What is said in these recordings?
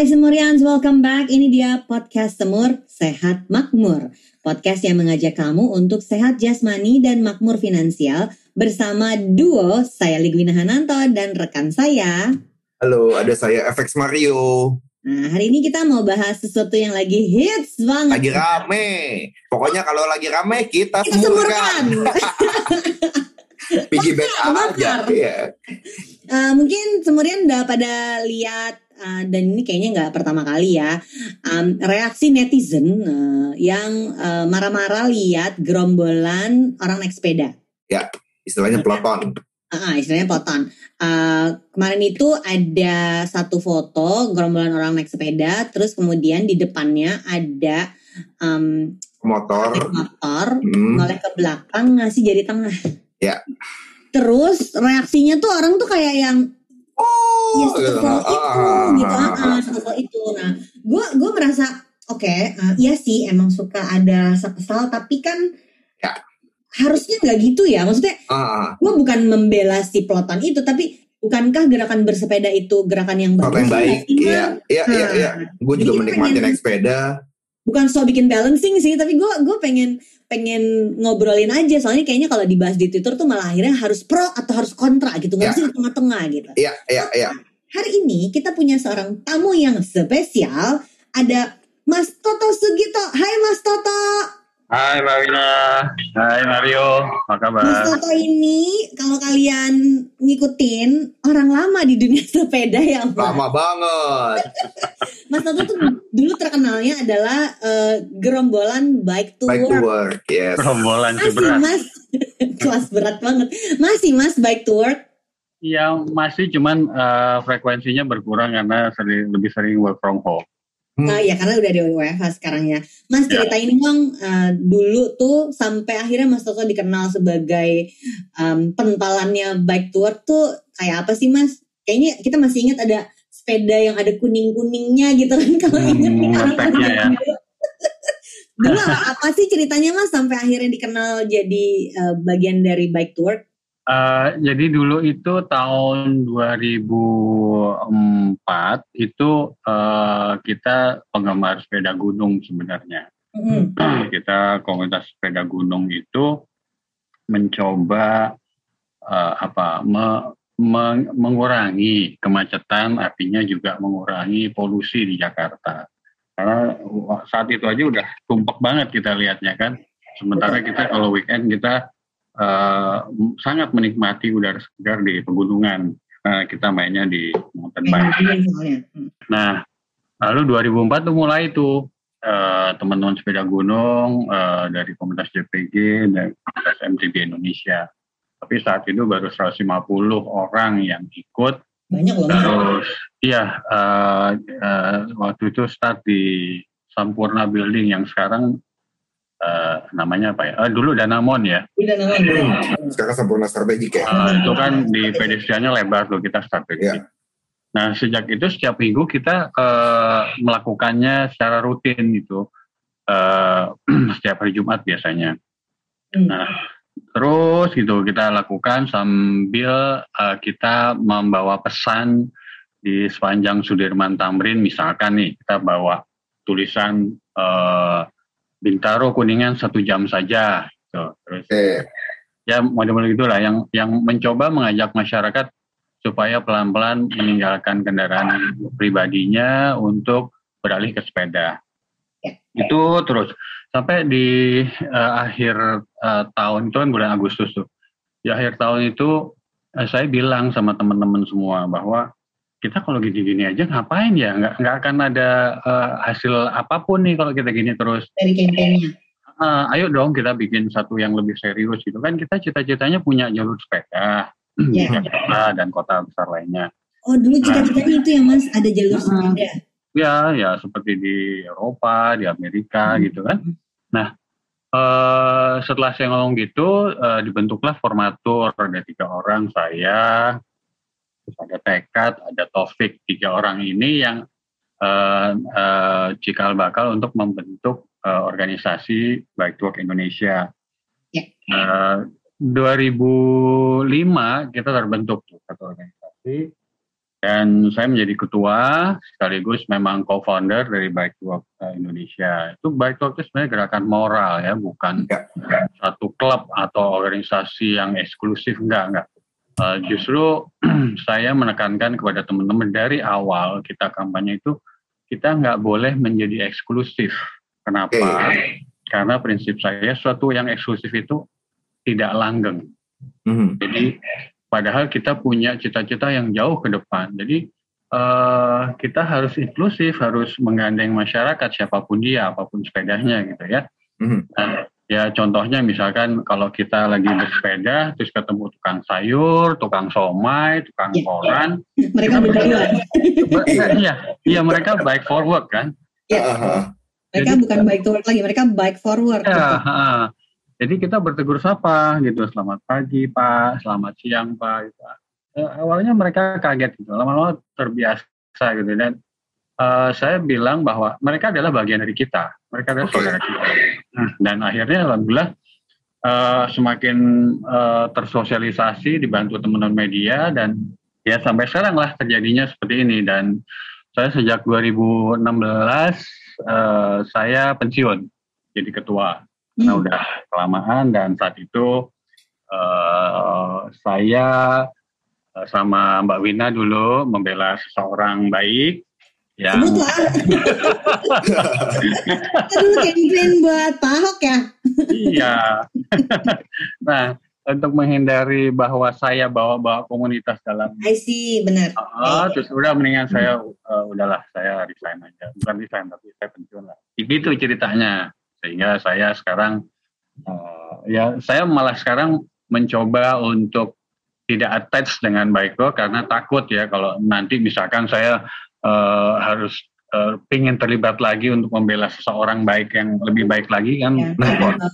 Hai Semurians, welcome back. Ini dia podcast Semur Sehat Makmur. Podcast yang mengajak kamu untuk sehat jasmani dan makmur finansial bersama duo saya Ligwina Hananto dan rekan saya. Halo, ada saya FX Mario. Nah, hari ini kita mau bahas sesuatu yang lagi hits banget. Lagi rame. Pokoknya kalau lagi rame kita, Kita semurkan. Piggyback aja. Iya. Eh, mungkin Semurian udah pada lihat eh, dan ini kayaknya nggak pertama kali ya em, reaksi netizen eh, yang eh, marah-marah lihat gerombolan orang naik sepeda. Istilahnya peloton. Ah, istilahnya poton. Eh, kemarin itu ada satu foto gerombolan orang naik sepeda, terus kemudian di depannya ada em, Motor. motor Hmm. noleh ke belakang ngasih jari tengah. Ya. Terus reaksinya tuh orang tuh kayak yang ya gitu. sekesal itu Ah, gitu, ah, ah, ah, ah, sekesal itu. Nah, gue gue merasa oke, eh, iya sih emang suka ada rasa kesal, tapi kan Ya. harusnya nggak gitu ya. Maksudnya ah, ah. gue bukan membela si peloton itu tapi bukankah gerakan bersepeda itu gerakan yang Motor bagus yang baik. Iya, iya, iya, Nah, iya. Gue juga menikmati naik sepeda. Bukan so bikin balancing sih tapi gue gue pengen pengen ngobrolin aja. Soalnya kayaknya kalau dibahas di twitter tuh malah akhirnya harus pro atau harus kontra gitu. Nggak Ya. sih di tengah-tengah gitu. Iya, iya, iya. hari ini kita punya seorang tamu yang spesial. Ada Mas Toto Sugito. Hai Mas Toto Hai Marina, hai Mario, apa Mas kabar? Toto ini kalau kalian ngikutin orang lama di dunia sepeda ya Mas? Lama banget. Mas Toto tuh dulu terkenalnya adalah eh, gerombolan bike tour. Bike to work. Yes. Rombolan Masih Cibrat. Mas, kelas berat banget. Masih Mas bike tour. Ya masih cuman eh, frekuensinya berkurang karena sering, lebih sering work from home. Hmm. Nah ya karena udah di WFH sekarang ya. Mas Ya. ceritain dong eh, dulu tuh sampai akhirnya Mas Toto dikenal sebagai em, pentalannya bike tour tuh kayak apa sih Mas? Kayaknya kita masih ingat ada sepeda yang ada kuning-kuningnya gitu kan kalau Hmm, ingat nih ya. Dulu apa sih ceritanya Mas sampai akhirnya dikenal jadi eh, bagian dari bike tour? Eh, jadi dulu itu tahun 2004 itu eh, kita penggemar sepeda gunung sebenarnya. Mm-mm. kita komunitas sepeda gunung itu mencoba eh, apa me- meng- mengurangi kemacetan artinya juga mengurangi polusi di Jakarta karena saat itu aja udah tumpek banget kita lihatnya kan sementara kita kalau weekend kita m- sangat menikmati udara segar di pegunungan Nah, kita mainnya di mountain bike Kayak soalnya. Hmm. Nah, lalu 2004 tuh mulai tuh eh, teman-teman sepeda gunung eh, dari komunitas JPG dan komunitas MTB Indonesia. Tapi saat itu baru 150 orang yang ikut. Banyak loh. Terus, iya eh, eh, waktu itu start di Sampurna Building yang sekarang eh, namanya apa ya? Eh, dulu Danamon ya. Udah namanya. Sekarang sempurna strategik ya. Eh, itu kan di pedestriannya lebar tuh kita Iya. situ. Nah sejak itu setiap minggu kita eh, melakukannya secara rutin gitu, Eh, setiap hari Jumat biasanya. Hmm. Nah terus gitu kita lakukan sambil eh, kita membawa pesan di sepanjang Sudirman Tamrin misalkan nih kita bawa tulisan eh, Bintaro Kuningan satu jam saja. Gitu. Terus ya model-model itulah yang yang mencoba mengajak masyarakat supaya pelan-pelan meninggalkan kendaraan pribadinya untuk beralih ke sepeda. Ya. Itu terus sampai di eh, akhir eh, tahun itu kan bulan Agustus tuh. Di akhir tahun itu eh, saya bilang sama teman-teman semua bahwa kita kalau gini-gini aja ngapain ya nggak nggak akan ada eh, hasil apa pun nih kalau kita gini terus Dari kampanyenya. Eh, ayo dong kita bikin satu yang lebih serius gitu kan kita cita-citanya punya jalur sepeda di Ya. Jakarta dan kota besar lainnya Oh dulu cita-citanya itu ya Mas ada jalur sepeda. ya ya seperti di Eropa di Amerika Hmm. gitu kan nah eh, setelah saya ngomong gitu eh, dibentuklah formatur ada tiga orang saya terus ada tekad, ada Taufik, tiga orang ini yang uh, uh, cikal bakal untuk membentuk uh, organisasi Bike to Work Indonesia. Ya. Uh, 2005 kita terbentuk tuh satu organisasi dan saya menjadi ketua sekaligus memang co-founder dari Bike to Work uh, Indonesia. Itu Bike to Work itu sebenarnya gerakan moral ya, bukan Ya. satu klub atau organisasi yang eksklusif enggak enggak. Uh, justru saya menekankan kepada teman-teman dari awal kita kampanye itu kita nggak boleh menjadi eksklusif. Kenapa? Karena prinsip saya suatu yang eksklusif itu tidak langgeng. Mhm. Jadi padahal kita punya cita-cita yang jauh ke depan. Jadi eh, kita harus inklusif, harus menggandeng masyarakat siapa pun dia, apa pun sepedanya gitu ya. Mhm. Nah, ya contohnya misalkan kalau kita lagi bersepeda terus ketemu tukang sayur, tukang somai, tukang Ya. koran, Mereka berdua. Ber- iya, iya mereka bike forward kan. Ya. Ah, ah, ah. Mereka Jadi- bukan bike to work lagi, mereka bike forward. Ya, gitu. Jadi kita bertegur sapa gitu, selamat pagi Pak, selamat siang Pak. Gitu. Awalnya mereka kaget gitu, lama-lama terbiasa gitu dan eh, saya bilang bahwa mereka adalah bagian dari kita, mereka adalah Oke. saudara kita. Nah, dan akhirnya alhamdulillah eh, semakin eh, tersosialisasi dibantu teman-teman media dan ya sampai sekarang lah terjadinya seperti ini dan saya sejak 2016 eh, saya pensiun jadi ketua karena Hmm. udah kelamaan dan saat itu eh, saya sama Mbak Wina dulu membela seseorang baik yang Sebutlah. Aduh, campaign buat Pak Ahok ya. iya. nah, untuk menghindari bahwa saya bawa-bawa komunitas dalam I see, benar. Ah, terus udah mendingan saya eh, udahlah saya resign aja. Bukan resign tapi saya pensiun lah. Gitu ceritanya. Sehingga saya sekarang eh, ya saya malah sekarang mencoba untuk tidak attach dengan Baiko karena takut ya kalau nanti misalkan saya eh, harus eh, pingin terlibat lagi untuk membela seseorang baik yang lebih baik lagi kan Ya. repot. Nah,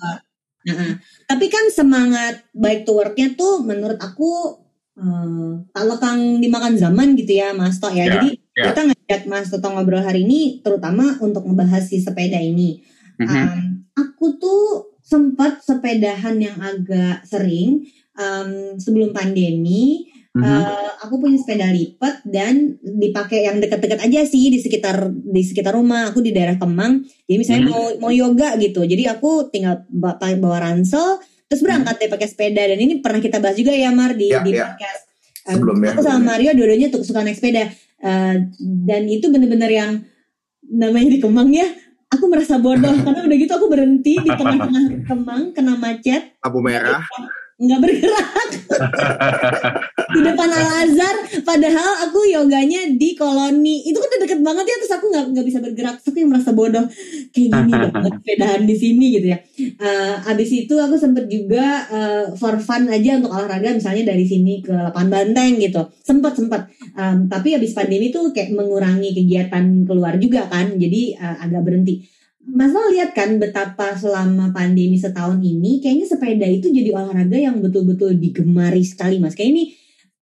tapi kan semangat bike to work-nya tuh menurut aku eh, tak lekang dimakan zaman gitu ya Mas Tok ya. Ya, Jadi ya. kita ngajak Mas Toto ngobrol hari ini terutama untuk ngebahas si sepeda ini. Mhm. Um, aku tuh sempat sepedahan yang agak sering um, sebelum pandemi. Mhm. Uh, aku punya sepeda lipat dan dipakai yang dekat-dekat aja sih di sekitar di sekitar rumah. Aku di daerah Kemang. Jadi misalnya Mhm. mau mau yoga gitu. Jadi aku tinggal ba- pakai bawa ransel terus berangkat deh pakai sepeda dan ini pernah kita bahas juga ya Mar di Ya, di ya. podcast. Um, Sebelumnya. aku sama Mario dua-duanya tuh suka naik sepeda Uh, dan itu bener-bener yang namanya di Kemang ya. Aku merasa bodoh karena udah gitu aku berhenti di tengah-tengah Kemang kena macet Lampu merah. nggak bergerak di depan Al Azhar padahal aku yoganya di koloni. Itu kan udah deket banget ya terus aku nggak nggak bisa bergerak. Terus aku yang merasa bodoh. Kayak gini banget sepedahan di sini gitu ya. Eh, abis itu aku sempet juga eh, for fun aja untuk olahraga misalnya dari sini ke lapangan banteng gitu. Sempet sempet. Em, tapi abis pandemi tuh kayak mengurangi kegiatan keluar juga kan jadi eh, agak berhenti. Mas Lo lihat kan betapa selama pandemi setahun ini kayaknya sepeda itu jadi olahraga yang betul-betul digemari sekali Mas. Kayak ini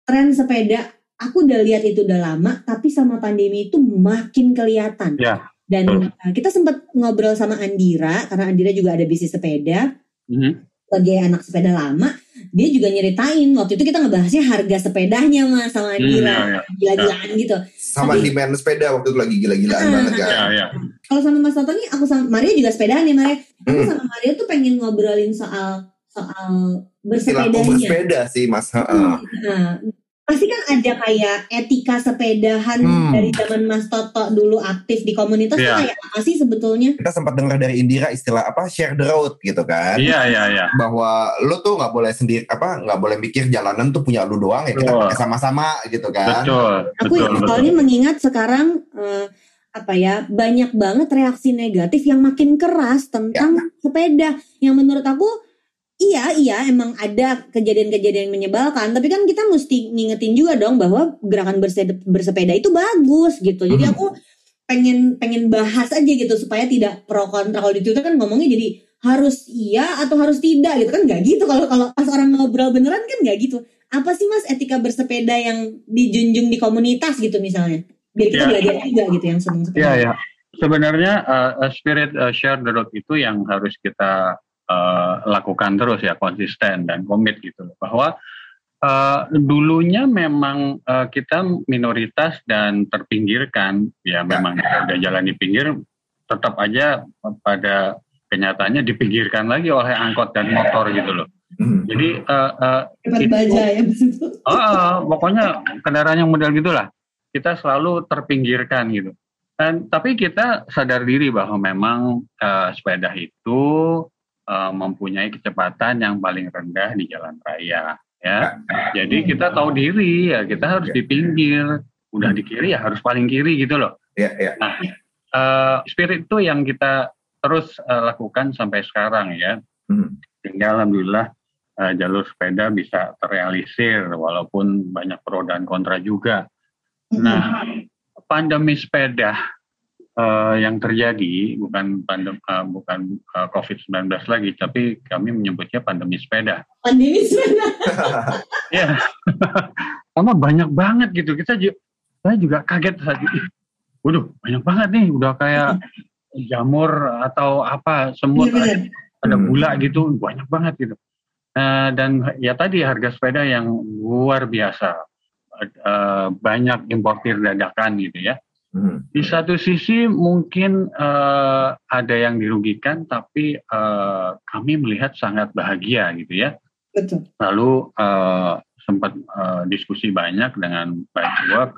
tren sepeda aku udah lihat itu udah lama tapi sama pandemi itu makin kelihatan. Ya, Dan uh, kita sempat ngobrol sama Andira karena Andira juga ada bisnis sepeda Mhm. sebagai anak sepeda lama. Dia juga nyeritain waktu itu kita ngebahasnya harga sepedanya Mas sama Hmm, Andira. ya, ya. Gila-gilaan gitu. Sama Tapi- demand sepeda waktu itu lagi gila-gilaan Ah, banget kan. Ya, ya. kalau sama Mas Toto nih aku sama Mario juga sepedaan ya Mario. Aku Hmm. sama Mario tuh pengen ngobrolin soal soal bersepedanya. bersepeda sih mas. Ha. Nah, pasti kan ada kayak etika sepedahan Hmm. dari zaman Mas Toto dulu aktif di komunitas tuh Iya. kayak apa sih sebetulnya? Kita sempat dengar dari Indira istilah apa share the road gitu kan. Iya, iya, iya. Bahwa lu tuh nggak boleh sendiri apa nggak boleh mikir jalanan tuh punya lu doang ya kita pakai sama-sama gitu kan. Betul, Aku betul, betul. soalnya mengingat sekarang eh, apa ya banyak banget reaksi negatif yang makin keras tentang sepeda yang menurut aku iya iya emang ada kejadian-kejadian yang menyebalkan tapi kan kita mesti ngingetin juga dong bahwa gerakan bersepeda, bersepeda itu bagus gitu jadi Mhm. aku pengen pengen bahas aja gitu supaya tidak pro kontra kalau di Twitter kan ngomongnya jadi harus iya atau harus tidak gitu kan nggak gitu kalau kalau pas orang ngobrol beneran kan nggak gitu apa sih mas etika bersepeda yang dijunjung di komunitas gitu misalnya? Biar kita Ya. belajar juga gitu yang seneng sepeda. Iya ya. Sebenarnya uh, spirit uh, share the road itu yang harus kita uh, lakukan terus ya konsisten dan komit gitu loh. bahwa uh, dulunya memang uh, kita minoritas dan terpinggirkan ya memang udah jalan di pinggir tetap aja pada kenyataannya dipinggirkan lagi oleh angkot dan motor gitu loh. Hmm. Jadi uh, uh, Cepat itu- baja ya itu. Ah, pokoknya kendaraan yang model gitulah. Kita selalu terpinggirkan gitu. Dan tapi kita sadar diri bahwa memang eh, sepeda itu eh, mempunyai kecepatan yang paling rendah di jalan raya, ya. Jadi kita tahu diri ya, kita harus di pinggir. Udah di kiri ya harus paling kiri gitu loh. Iya, iya. Nah, eh, spirit itu yang kita terus eh, lakukan sampai sekarang ya Hmm. sehingga alhamdulillah eh, jalur sepeda bisa terrealisir walaupun banyak pro dan kontra juga. Nah, pandemi sepeda eh, yang terjadi bukan pandem, eh, bukan eh, COVID-19 lagi, tapi kami menyebutnya pandemi sepeda. Pandemi sepeda. Ya, karena banyak banget gitu. Kita ju- saya juga kaget saat itu. Ih, Waduh, banyak banget nih, udah kayak jamur atau apa semua Bener-bener. ada Hmm. gula gitu banyak banget gitu Eh, dan ya tadi harga sepeda yang luar biasa Eh, banyak importir dadakan gitu ya Hmm. di satu sisi mungkin eh, ada yang dirugikan tapi eh, kami melihat sangat bahagia gitu ya Betul. lalu eh, sempat eh, diskusi banyak dengan Bike Work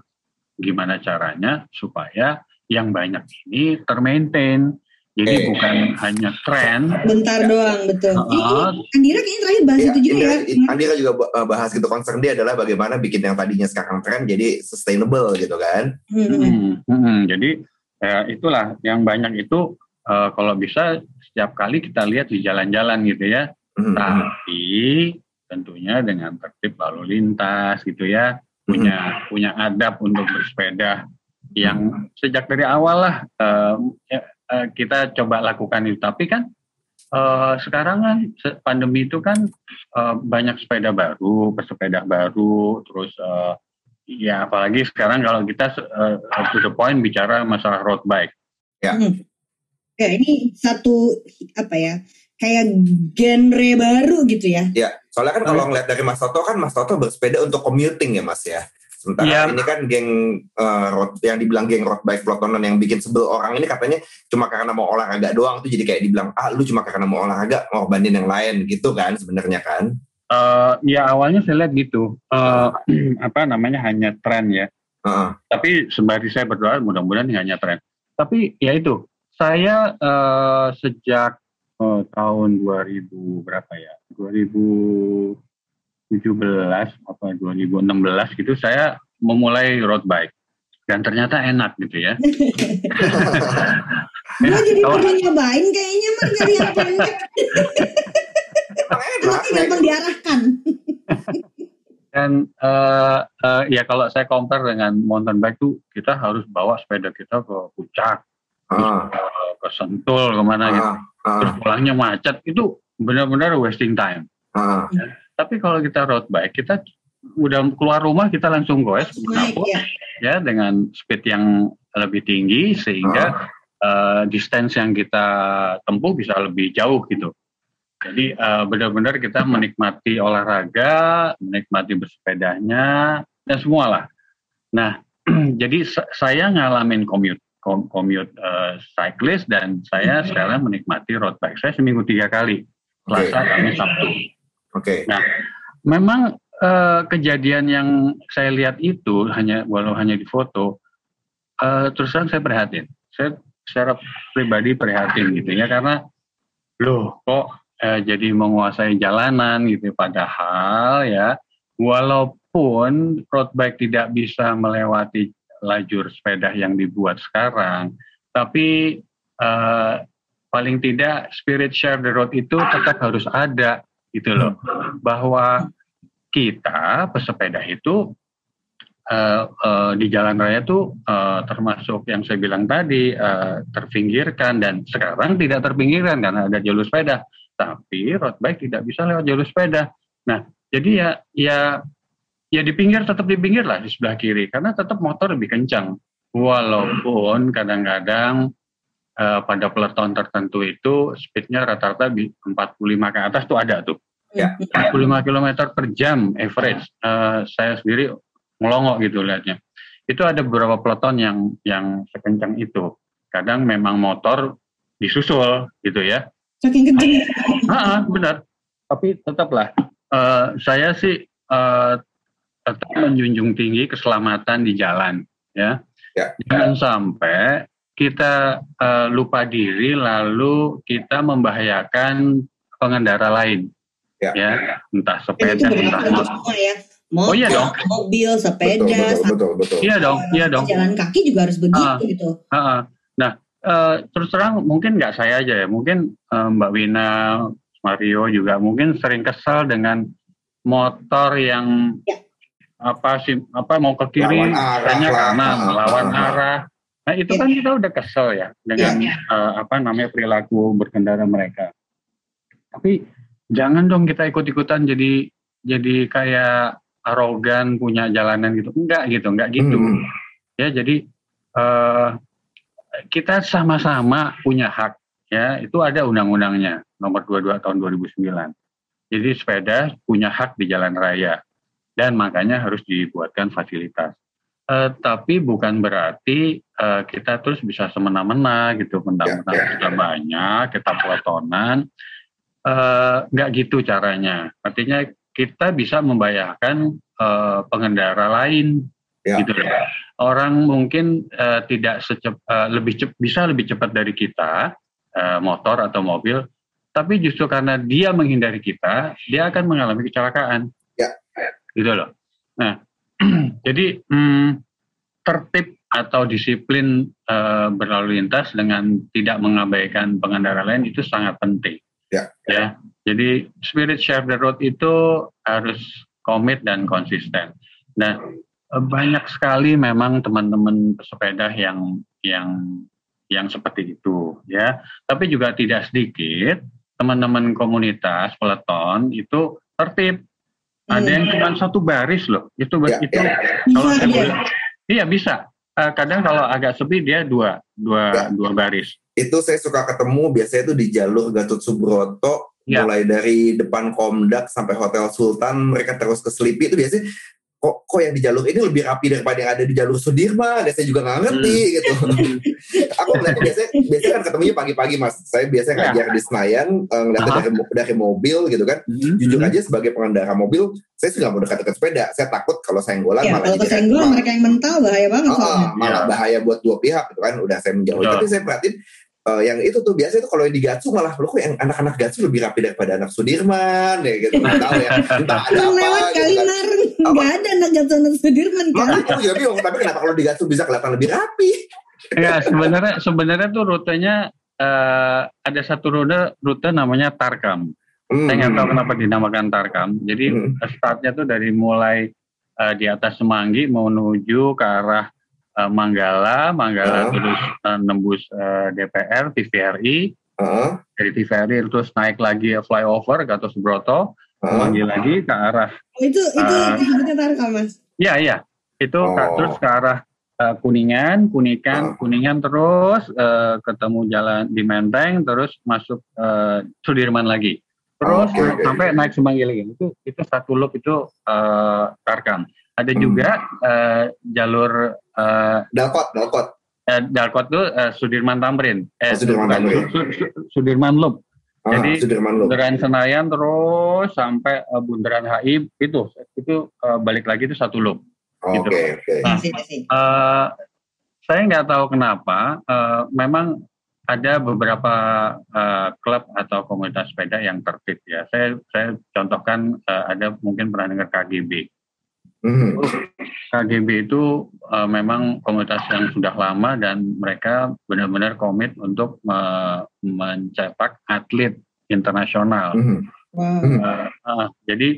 gimana caranya supaya yang banyak ini termaintain jadi Eh. bukan hanya tren Bentar doang betul. Ini Andira kayaknya terakhir bahas Iya, itu juga Indra- ya. Andira juga uh, bahas gitu concern dia adalah bagaimana bikin yang tadinya sekarang tren jadi sustainable gitu kan. Hmm. Hmm, hmm, jadi ya, itulah yang banyak itu eh, kalau bisa setiap kali kita lihat di jalan-jalan gitu ya, Hmm. tapi tentunya dengan tertib lalu lintas gitu ya, punya punya adab untuk bersepeda yang sejak dari awal lah eh, ya, eh, kita coba lakukan itu. Tapi kan eh, sekarang kan pandemi itu kan eh, banyak sepeda baru, pesepeda baru, terus eh, ya apalagi sekarang kalau kita eh, to the point bicara masalah road bike. Ya ini satu apa ya kayak genre baru gitu ya. Ya, soalnya kan kalau ngeliat dari Mas Toto kan Mas Toto bersepeda untuk commuting ya Mas ya. Sementara Iya. ini kan geng uh, road yang dibilang geng road bike pelotonan yang bikin sebel orang ini katanya cuma karena mau olahraga doang tuh jadi kayak dibilang ah lu cuma karena mau olahraga ngorbanin yang lain gitu kan sebenarnya kan. Eh, ya awalnya saya lihat gitu, Eh, apa namanya hanya tren ya. Heeh. Tapi sembari saya berdoa mudah-mudahan hanya tren. Tapi ya itu, saya eh, sejak eh, tahun 2000 berapa ya? 2017 apa 2016 gitu saya memulai road bike dan ternyata enak gitu ya. Gue jadi pengen nyobain kayaknya mah dari yang pendek. Enak, gampang diarahkan. Dan eh, eh, ya kalau saya compare dengan mountain bike tuh kita harus bawa sepeda kita ke puncak, Heeh. ke, ke Sentul ke mana gitu. Heeh. Terus pulangnya macet itu benar-benar wasting time. Heeh. Tapi kalau kita road bike kita udah keluar rumah kita langsung goes ke mana ya. ya dengan speed yang lebih tinggi sehingga eh, distance yang kita tempuh bisa lebih jauh gitu. Jadi eh, benar-benar kita menikmati olahraga, menikmati bersepedanya, dan semua lah. Nah, jadi sa- saya ngalamin commute, com- commute eh, cyclist dan saya sekarang menikmati road bike. Saya seminggu tiga kali, Selasa, Kamis, Sabtu. Oke. Memang eh, kejadian yang saya lihat itu hanya walau hanya di foto, eh, terus terang saya prihatin. Saya secara pribadi prihatin gitu ya karena loh kok eh, jadi menguasai jalanan gitu padahal ya walaupun road bike tidak bisa melewati lajur sepeda yang dibuat sekarang tapi eh, paling tidak spirit share the road itu tetap harus ada gitu loh. Bahwa kita pesepeda itu eh, eh, di jalan raya tuh eh, termasuk yang saya bilang tadi eh, terpinggirkan. Dan sekarang tidak terpinggirkan karena ada jalur sepeda. Tapi road bike tidak bisa lewat jalur sepeda. Nah jadi ya ya ya di pinggir tetap di pinggir lah di sebelah kiri. Karena tetap motor lebih kencang. Walaupun kadang-kadang uh, pada peleton tertentu itu speednya rata-rata 45 ke atas tuh ada tuh Ya. 45 km per jam average uh, saya sendiri ngelongok gitu lihatnya itu ada beberapa peleton yang yang sekencang itu kadang memang motor disusul gitu ya Saking kenceng. Ah, benar. Tapi tetaplah uh, saya sih uh, tetap menjunjung tinggi keselamatan di jalan, ya. Ya. Jangan sampai kita uh, lupa diri lalu kita membahayakan pengendara lain, Ya. Entah Dan itu sepeda, entah motor. ya. Motor, Oh, iya dong. mobil, betul sepeda, betul betul betul Iya dong, iya dong. jalan kaki juga harus begitu Ah. gitu. Ah, ah. Nah, eh, terus terang mungkin nggak saya aja ya, mungkin eh, Mbak Wina, Mario juga mungkin sering kesal dengan motor yang Ya. apa sih apa mau ke kiri, lah. kanan, Ah, melawan ah, ah. arah. Nah itu Ya. kan kita udah kesel ya dengan eh, apa namanya perilaku berkendara mereka. Tapi jangan dong kita ikut-ikutan jadi jadi kayak arogan punya jalanan gitu. Enggak gitu, enggak gitu Hmm. ya jadi eh, kita sama-sama punya hak ya itu ada undang-undangnya nomor 22 tahun 2009 jadi sepeda punya hak di jalan raya dan makanya harus dibuatkan fasilitas Eh, tapi bukan berarti eh, kita terus bisa semena-mena gitu mentang-mentang Ya, ya. kita banyak kita pelotonan Eh, nggak gitu caranya artinya kita bisa membayarkan eh, pengendara lain Ya, gitu loh. Orang mungkin eh, tidak secep, eh, lebih cep- bisa lebih cepat dari kita eh, motor atau mobil, tapi justru karena dia menghindari kita, dia akan mengalami kecelakaan. Ya. Gitu loh. Nah, jadi hmm, tertib atau disiplin eh, berlalu lintas dengan tidak mengabaikan pengendara lain itu sangat penting. Ya. Ya. Jadi spirit share the road itu harus komit dan konsisten. Nah, Eh, banyak sekali memang teman-teman pesepeda yang yang yang seperti itu ya tapi juga tidak sedikit teman-teman komunitas peleton itu tertib ada yang cuma satu baris loh itu Ya, itu ya. kalau Bisa saya boleh iya bisa Eh, kadang kalau agak sepi dia dua dua Ya. dua baris itu saya suka ketemu biasanya itu di jalur Gatot Subroto Ya. mulai dari depan Komdak sampai Hotel Sultan mereka terus ke Selipi itu biasanya kok kok yang di jalur ini lebih rapi daripada yang ada di jalur Sudirman ya saya juga nggak ngerti Hmm. gitu aku ngeliatnya biasanya biasanya kan ketemunya pagi-pagi mas saya biasanya Ya. ngajar di Senayan eh, ngeliatnya Aha. dari dari mobil gitu kan jujur Hmm. aja sebagai pengendara mobil saya sih nggak mau dekat-dekat sepeda saya takut kalau senggol Ya, malah kalau kesenggol mereka yang mental bahaya banget Oh, soalnya. malah Iya. bahaya buat dua pihak gitu kan udah saya menjauh Betul. tapi saya perhatiin eh, yang itu tuh biasanya tuh kalau yang di Gatsu malah lo kok yang anak-anak Gatsu lebih rapi daripada anak Sudirman ya gitu nggak tahu ya entah ada Yang apa lewat gitu kan Kalimaran nggak ada anak Gatot Sudirman kan. makanya aku juga bingung tapi kenapa kalau di Gatsu bisa kelihatan lebih rapi Ya sebenarnya sebenarnya tuh rutenya eh, ada satu rute rute namanya Tarkam. Hmm. Saya nggak tahu kenapa dinamakan Tarkam. Jadi Hmm. startnya tuh dari mulai eh, di atas Semanggi menuju ke arah eh, Manggala, Manggala Oh. terus eh, nembus eh, DPR, TVRI, Heeh, dari TVRI terus naik lagi flyover Gatot Subroto, heeh. Semanggi lagi ke arah Oh, itu itu disebutnya Tarkam mas. Iya iya itu Oh. terus ke arah eh, Kuningan, Kuningan, Oh. Kuningan terus eh, ketemu jalan di Menteng, terus masuk eh, Sudirman lagi, terus naik- oke, sampai oke. naik lagi. Itu itu satu loop itu eh, Tarkam. Ada Hmm. juga eh, jalur eh, Dalkot Dalkot eh, Dalkot tuh eh, Sudirman Tamrin, eh Oh, Sudirman Tamrin. Su- Su- Sudirman Loop. Ah, Jadi, Sudirman lo Bundaran Senayan terus sampai eh, Bundaran HI itu itu eh, balik lagi itu satu loop. oke gitu. oke Nah. Sih. Eh, saya nggak tahu kenapa, eh, memang ada beberapa eh, klub atau komunitas sepeda yang tertib ya. Saya saya contohkan eh, ada mungkin pernah dengar KGB. Hmm. KGB itu eh, memang komunitas yang sudah lama dan mereka benar-benar komit untuk me- mencetak atlet internasional. Hmm. Wow. Hmm. Eh, eh, jadi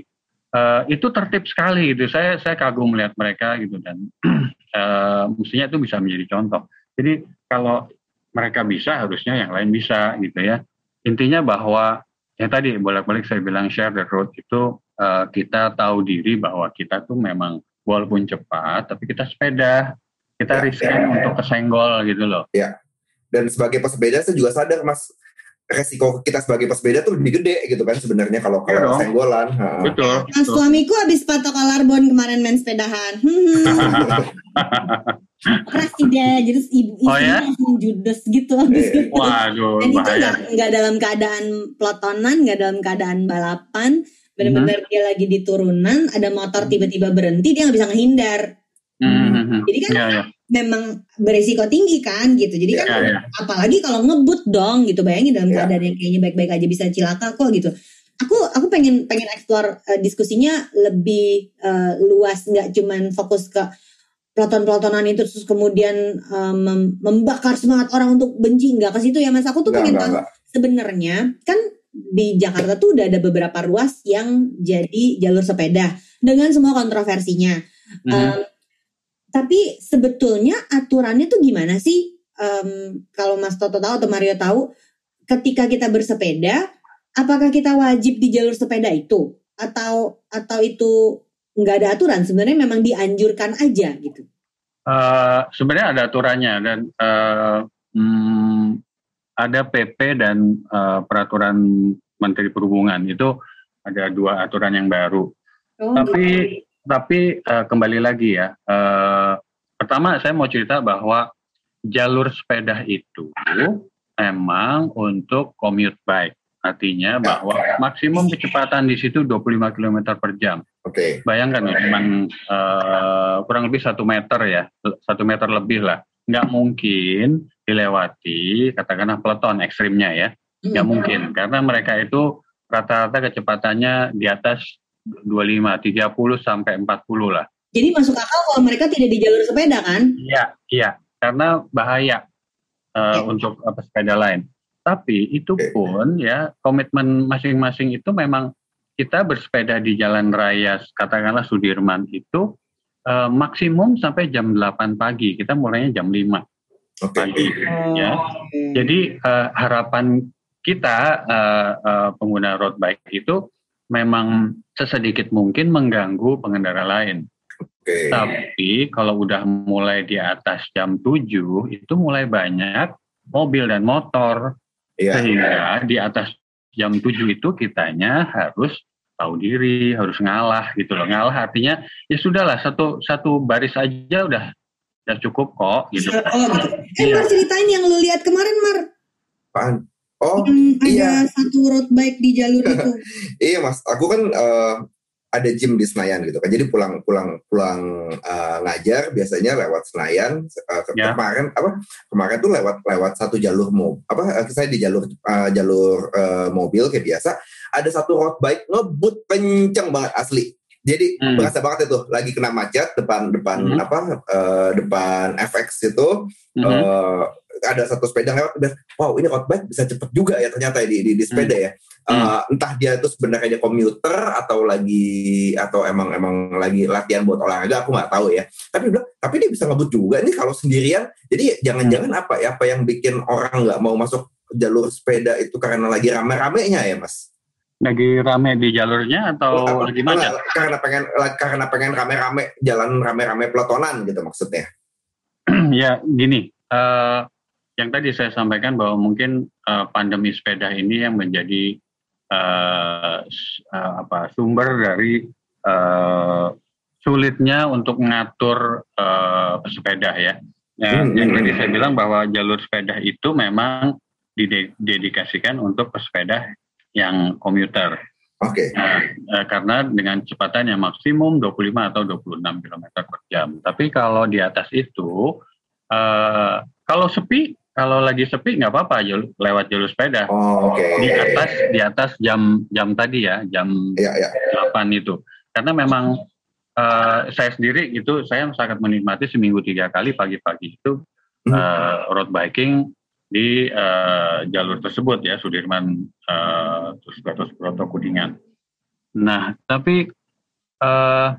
eh, itu tertib sekali gitu. Saya saya kagum melihat mereka gitu dan eh, mestinya itu bisa menjadi contoh. Jadi kalau mereka bisa harusnya yang lain bisa gitu ya. Intinya bahwa yang tadi bolak-balik saya bilang share the road itu uh, kita tahu diri bahwa kita tuh memang walaupun cepat tapi kita sepeda kita ya, riskan ya, untuk kesenggol gitu loh. Ya. Dan sebagai pesepeda saya juga sadar mas resiko kita sebagai pesepeda tuh lebih gede gitu kan sebenarnya kalau kalau ya senggolan. Betul. Nah, suamiku habis patok Larbon kemarin main sepedahan. Keras tidak, jadi ibu oh, ya? langsung judes gitu habis eh, gitu. Waduh, Dan itu nggak nggak dalam keadaan pelotonan, nggak dalam keadaan balapan, benar-benar hmm. dia lagi di turunan, ada motor tiba-tiba berhenti, dia nggak bisa ngehindar. Hmm. Jadi kan ya, ya memang beresiko tinggi kan gitu. Jadi kan yeah, yeah. apalagi kalau ngebut dong gitu. Bayangin dalam yeah. keadaan yang kayaknya baik-baik aja bisa cilaka kok gitu. Aku aku pengen pengen eksplor uh, diskusinya lebih uh, luas nggak cuman fokus ke peloton-pelotonan itu terus kemudian um, membakar semangat orang untuk benci nggak ke situ ya Mas. Aku tuh pengen tahu sebenarnya kan di Jakarta tuh udah ada beberapa ruas yang jadi jalur sepeda dengan semua kontroversinya. Mm -hmm. um, tapi sebetulnya aturannya tuh gimana sih? Um, kalau Mas Toto tahu atau Mario tahu, ketika kita bersepeda, apakah kita wajib di jalur sepeda itu? Atau atau itu nggak ada aturan? Sebenarnya memang dianjurkan aja gitu. Uh, sebenarnya ada aturannya dan uh, hmm, ada PP dan uh, peraturan Menteri Perhubungan itu ada dua aturan yang baru. Oh, Tapi gitu tapi uh, kembali lagi ya, uh, pertama saya mau cerita bahwa jalur sepeda itu memang untuk commute bike. Artinya bahwa maksimum kecepatan di situ 25 km per jam. Oke. Okay. Bayangkan ya, cuman uh, kurang lebih satu meter ya, satu meter lebih lah. Nggak mungkin dilewati, katakanlah peleton ekstrimnya ya. Nggak hmm. mungkin, karena mereka itu rata-rata kecepatannya di atas 25, 30 sampai 40 lah. Jadi masuk akal kalau mereka tidak di jalur sepeda kan? Iya, iya. Karena bahaya uh, untuk apa sepeda lain. Tapi itu pun ya komitmen masing-masing itu memang kita bersepeda di jalan raya katakanlah Sudirman itu uh, maksimum sampai jam 8 pagi. Kita mulainya jam 5 okay. pagi ya. Jadi uh, harapan kita uh, uh, pengguna road bike itu memang sesedikit mungkin mengganggu pengendara lain. Okay. Tapi kalau udah mulai di atas jam 7 itu mulai banyak mobil dan motor. Yeah. Sehingga di atas jam 7 itu kitanya harus tahu diri, harus ngalah gitu loh. Ngalah artinya ya sudahlah satu satu baris aja udah udah cukup kok gitu. Oh, gitu. Eh, iya. Mar ceritain yang lu lihat kemarin, Mar. Apaan? Oh, hmm, iya. Ada satu road bike di jalur itu. iya, Mas. Aku kan uh, ada gym di Senayan gitu kan. Jadi pulang pulang pulang uh, ngajar biasanya lewat Senayan. Uh, ya. Kemarin apa? Kemarin tuh lewat lewat satu jalur mobil. Apa? Saya di jalur uh, jalur uh, mobil kayak biasa. Ada satu road bike ngebut kenceng banget asli. Jadi hmm. berasa banget itu lagi kena macet depan depan hmm. apa uh, depan FX itu hmm. uh, ada satu sepeda lewat dan wow ini road bike bisa cepet juga ya ternyata di di, di sepeda hmm. ya uh, entah dia itu sebenarnya dia komuter atau lagi atau emang emang lagi latihan buat olahraga aku nggak tahu ya tapi bilang tapi dia bisa ngebut juga nih kalau sendirian jadi jangan-jangan apa ya apa yang bikin orang nggak mau masuk jalur sepeda itu karena lagi rame-ramenya ya mas lagi rame di jalurnya atau oh, lagi mana? Karena pengen karena pengen rame-rame jalan rame-rame pelotonan gitu maksudnya. ya gini, uh, yang tadi saya sampaikan bahwa mungkin uh, pandemi sepeda ini yang menjadi uh, uh, apa sumber dari uh, sulitnya untuk mengatur uh, pesepeda ya. Ya, hmm, yang hmm, tadi hmm. saya bilang bahwa jalur sepeda itu memang didedikasikan untuk pesepeda yang komuter. Oke. Okay. Nah, uh, karena dengan kecepatan yang maksimum 25 atau 26 km per jam. Tapi kalau di atas itu, uh, kalau sepi kalau lagi sepi nggak apa-apa lewat jalur sepeda. Oh, Oke. Okay. Di atas di atas jam jam tadi ya jam yeah, yeah. 8 itu. Karena memang uh, saya sendiri itu saya sangat menikmati seminggu tiga kali pagi-pagi itu hmm. uh, road biking di uh, jalur tersebut ya Sudirman uh, terus Gatot Broto Kuningan. Nah tapi uh,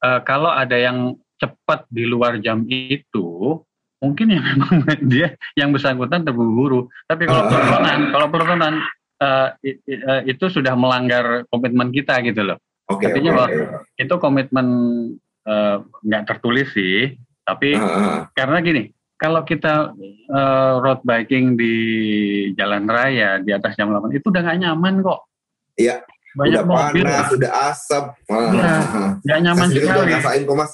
uh, kalau ada yang cepat di luar jam itu mungkin ya memang dia yang bersangkutan terburu-buru. Tapi kalau uh, pelotonan, kalau pelotonan uh, itu sudah melanggar komitmen kita gitu loh. Okay, Artinya okay, bahwa okay. itu komitmen nggak uh, tertulis sih, tapi uh, uh. karena gini, kalau kita uh, road biking di jalan raya di atas jam 8 itu udah nggak nyaman kok. Iya. Banyak udah mobil. panas, sudah asap. Ya, nggak nyaman sekali. Udah kok mas.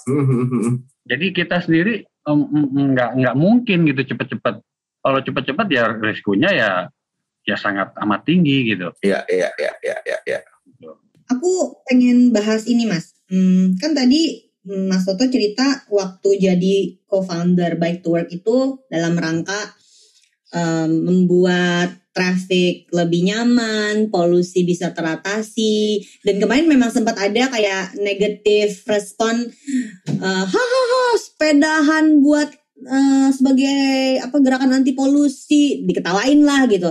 Jadi kita sendiri nggak um, nggak mungkin gitu cepet-cepet. Kalau cepet-cepet ya risikonya ya ya sangat amat tinggi gitu. Iya iya iya iya iya. Ya. Aku pengen bahas ini mas. Hmm, kan tadi Mas Toto cerita waktu jadi co-founder Bike to Work itu dalam rangka um, membuat traffic lebih nyaman, polusi bisa teratasi. Dan kemarin memang sempat ada kayak negatif respon, uh, hahaha sepedahan buat uh, sebagai apa gerakan anti polusi, diketawain lah gitu.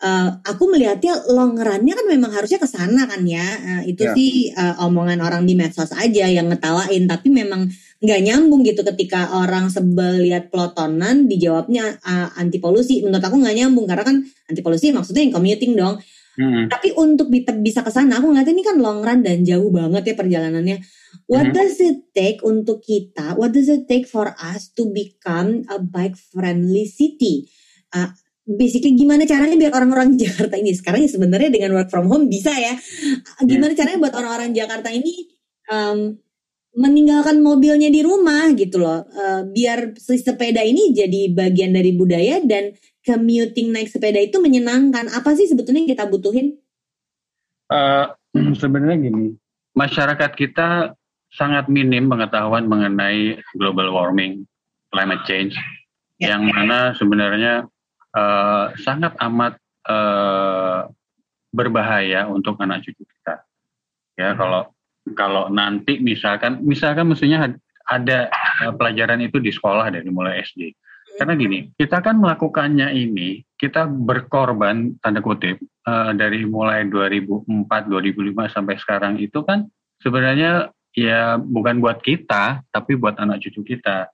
Uh, aku melihatnya long run-nya kan memang harusnya ke sana kan ya. Uh, itu yeah. sih uh, omongan orang di medsos aja yang ngetawain, tapi memang nggak nyambung gitu ketika orang sebel lihat pelotonan dijawabnya uh, anti polusi menurut aku nggak nyambung karena kan anti polusi maksudnya yang commuting dong hmm. tapi untuk bisa ke sana aku ngeliat ini kan long run dan jauh banget ya perjalanannya what hmm. does it take untuk kita what does it take for us to become a bike friendly city uh, basically gimana caranya biar orang-orang Jakarta ini sekarang ya sebenarnya dengan work from home bisa ya. Gimana caranya buat orang-orang Jakarta ini um, meninggalkan mobilnya di rumah gitu loh. Uh, biar sepeda ini jadi bagian dari budaya dan commuting naik sepeda itu menyenangkan. Apa sih sebetulnya yang kita butuhin? Uh, sebenarnya gini masyarakat kita sangat minim pengetahuan mengenai global warming climate change ya. yang mana sebenarnya uh, sangat amat uh, berbahaya untuk anak cucu kita ya kalau kalau nanti misalkan misalkan mestinya ada uh, pelajaran itu di sekolah dari mulai SD. Karena gini, kita kan melakukannya ini, kita berkorban tanda kutip uh, dari mulai 2004, 2005 sampai sekarang itu kan sebenarnya ya bukan buat kita, tapi buat anak cucu kita.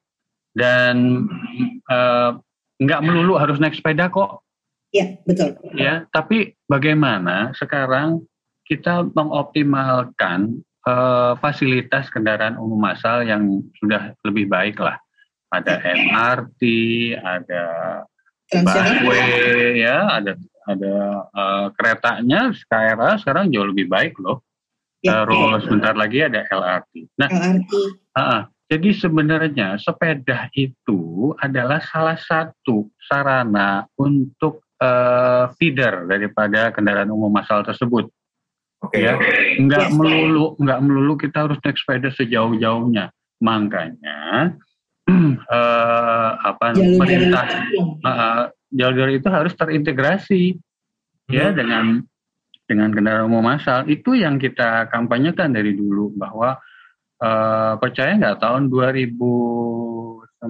Dan uh, nggak melulu harus naik sepeda kok. Iya, betul. Ya, tapi bagaimana sekarang kita mengoptimalkan uh, fasilitas kendaraan umum massal yang sudah lebih baik lah. Ada MRT, ada busway, ya, ada ada uh, keretanya KRA sekarang jauh lebih baik loh. Ya, Terus ya. sebentar lagi ada LRT. Nah, LRT. Uh, jadi sebenarnya sepeda itu adalah salah satu sarana untuk uh, feeder daripada kendaraan umum massal tersebut. Oke. Okay. Ya, nggak yes, melulu nggak melulu kita harus naik sepeda sejauh-jauhnya. Makanya uh, apa jalur pemerintah uh, jalur itu harus terintegrasi ya, hmm. ya dengan dengan kendaraan umum massal itu yang kita kampanyekan dari dulu bahwa uh, percaya nggak tahun 2009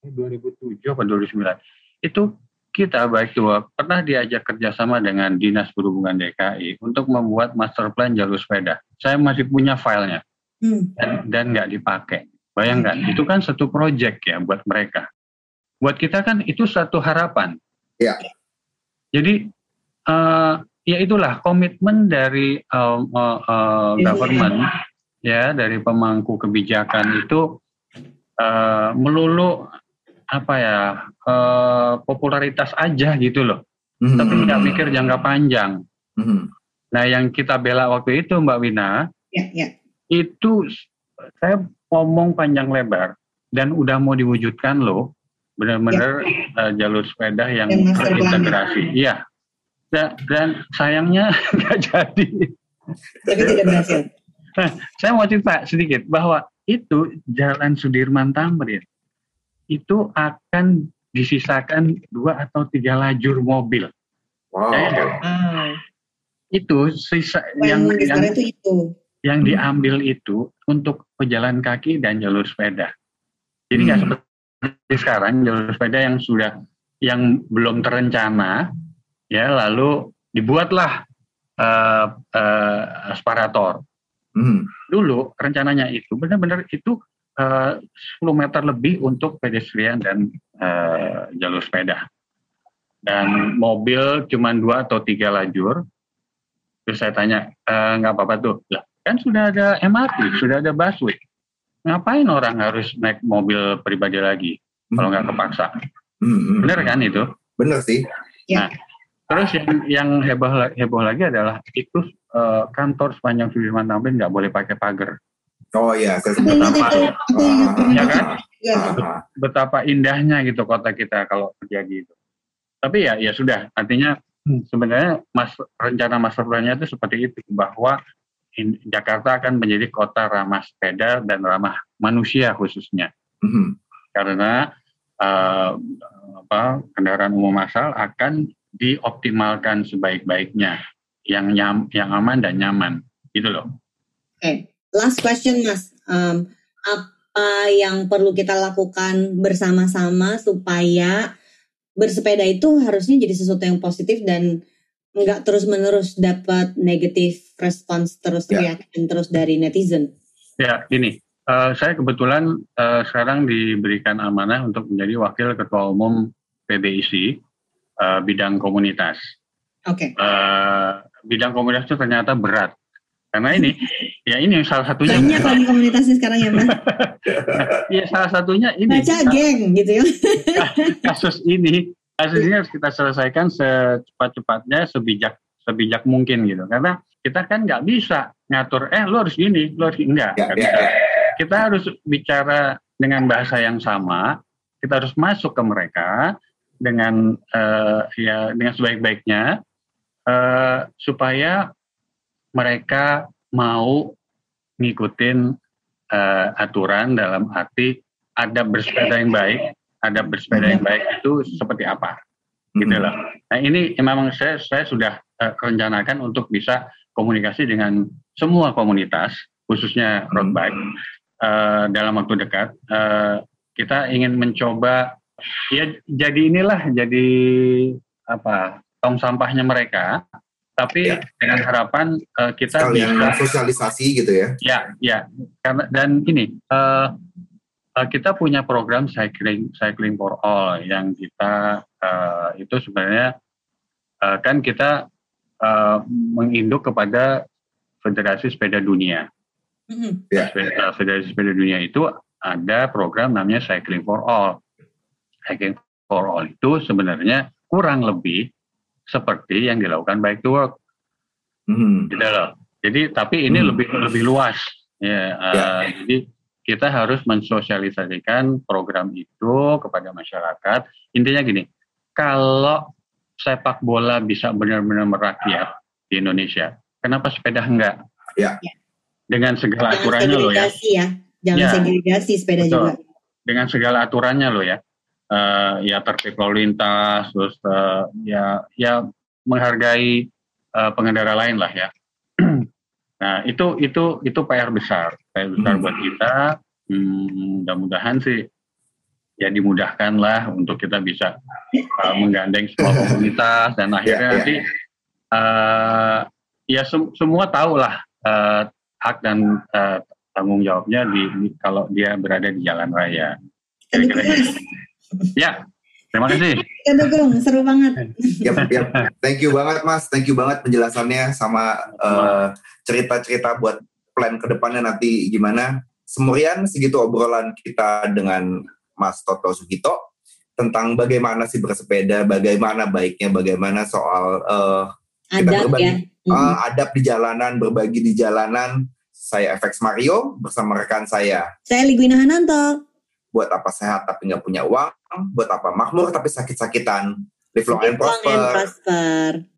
2007 atau 2009 itu kita baik dua pernah diajak kerjasama dengan Dinas Perhubungan DKI untuk membuat master plan jalur sepeda. Saya masih punya filenya hmm. dan nggak dipakai. Bayangkan, hmm. itu kan satu proyek ya buat mereka. Buat kita kan itu satu harapan. Ya. Jadi uh, ya itulah komitmen dari uh, uh, uh, government ya dari pemangku kebijakan itu uh, melulu apa ya uh, popularitas aja gitu loh mm-hmm. tapi nggak mikir jangka panjang mm-hmm. nah yang kita bela waktu itu mbak Wina yeah, yeah. itu saya ngomong panjang lebar dan udah mau diwujudkan loh benar-benar yeah. uh, jalur sepeda yang terintegrasi iya dan, dan sayangnya nggak jadi tapi tidak berhasil nah, saya mau cerita sedikit bahwa itu Jalan Sudirman Tamrin itu akan disisakan dua atau tiga lajur mobil. Wow. Ya, hmm. Itu sisa yang yang, itu itu. yang diambil itu untuk pejalan kaki dan jalur sepeda. Jadi nggak hmm. seperti sekarang jalur sepeda yang sudah yang belum terencana, ya lalu dibuatlah uh, uh, asparator. Hmm. Dulu rencananya itu benar-benar itu 10 eh, meter lebih untuk pedestrian dan uh, jalur sepeda. dan mobil cuma dua atau tiga lajur. Terus saya tanya, e, nggak apa-apa tuh, lah kan sudah ada MRT, sudah ada busway. Ngapain orang harus naik mobil pribadi lagi kalau nggak kepaksa? Hmm, Bener kan itu? Bener sih. Nah, terus yang yang heboh heboh lagi adalah itu uh, kantor sepanjang Sudirman Tamrin nggak boleh pakai pagar. Oh iya, Betapa, ya kan? Betapa indahnya gitu kota kita kalau terjadi itu. Tapi ya ya sudah, artinya hmm, sebenarnya mas rencana master plan-nya itu seperti itu bahwa in- Jakarta akan menjadi kota ramah sepeda dan ramah manusia khususnya. mhm. karena uh, apa kendaraan umum massal akan dioptimalkan sebaik-baiknya yang nyam, yang aman dan nyaman gitu loh. Oke, last question Mas. Um, apa yang perlu kita lakukan bersama-sama supaya bersepeda itu harusnya jadi sesuatu yang positif dan nggak terus-menerus dapat negatif respons terus Ya. reaction terus dari netizen? Ya ini uh, saya kebetulan uh, sekarang diberikan amanah untuk menjadi wakil ketua umum PBIC uh, bidang komunitas. Oke. Uh, bidang komunitas itu ternyata berat karena ini ya ini salah satunya Banyak lagi komunitasnya sekarang ya Mas. ya salah satunya ini Baca geng gitu ya. kasus ini kasus ini harus kita selesaikan secepat-cepatnya sebijak sebijak mungkin gitu karena kita kan nggak bisa ngatur eh lu harus gini lu harus gini. enggak Ya, nggak ya, bisa. ya. kita harus bicara dengan bahasa yang sama kita harus masuk ke mereka dengan eh, ya dengan sebaik-baiknya eh, supaya mereka mau ngikutin eh, aturan dalam arti ada bersepeda yang baik ada bersepeda yang baik itu seperti apa gitu loh. Nah ini memang saya saya sudah eh, rencanakan untuk bisa komunikasi dengan semua komunitas khususnya road bike eh, dalam waktu dekat. Eh, kita ingin mencoba ya jadi inilah jadi apa tong sampahnya mereka, tapi Ya. dengan harapan eh, kita Sekalian bisa sosialisasi gitu ya. Ya, ya. Karena dan ini eh, eh, kita punya program cycling cycling for all yang kita eh, itu sebenarnya eh, kan kita eh, menginduk kepada Federasi Sepeda Dunia. Mhm. Ya. Sepeda- Federasi Sepeda Dunia itu ada program namanya Cycling for All. Cycling for All itu sebenarnya kurang lebih seperti yang dilakukan Bike to Work Mhm. gitu loh. Jadi tapi ini Hmm. lebih lebih luas ya. Ya. Jadi kita harus mensosialisasikan program itu kepada masyarakat. Intinya gini, kalau sepak bola bisa benar-benar merakyat di Indonesia, kenapa sepeda enggak? Ya. Dengan segala Jangan aturannya loh ya. ya. Jangan Ya. segregasi sepeda Betul. juga. Dengan segala aturannya loh ya. Eh, ya tertib lalu lintas, terus eh, ya ya menghargai eh, pengendara lain lah ya. nah itu itu itu PR besar, PR besar Hmm. buat kita. Hmm, mudah-mudahan sih ya dimudahkan lah untuk kita bisa eh, menggandeng semua komunitas dan akhirnya Ya, ya. nanti eh, ya sem- semua tahu lah eh, hak dan eh, tanggung jawabnya di, di- kalau dia berada di jalan raya. Kira-kira gitu. Ya, terima kasih. Kita dukung, seru banget. Yap, yap. Thank you banget Mas, thank you banget penjelasannya sama eh, cerita-cerita buat plan ke depannya nanti gimana. Semurian segitu obrolan kita dengan Mas Toto Sugito tentang bagaimana sih bersepeda, bagaimana baiknya, bagaimana soal eh, Kita Adab berbagi. ya. Mhm. eh, adab di jalanan, berbagi di jalanan. Saya FX Mario bersama rekan saya. Saya Ligwina Hananto. Buat apa sehat tapi nggak punya uang, buat apa makmur tapi sakit-sakitan. Live long and prosper.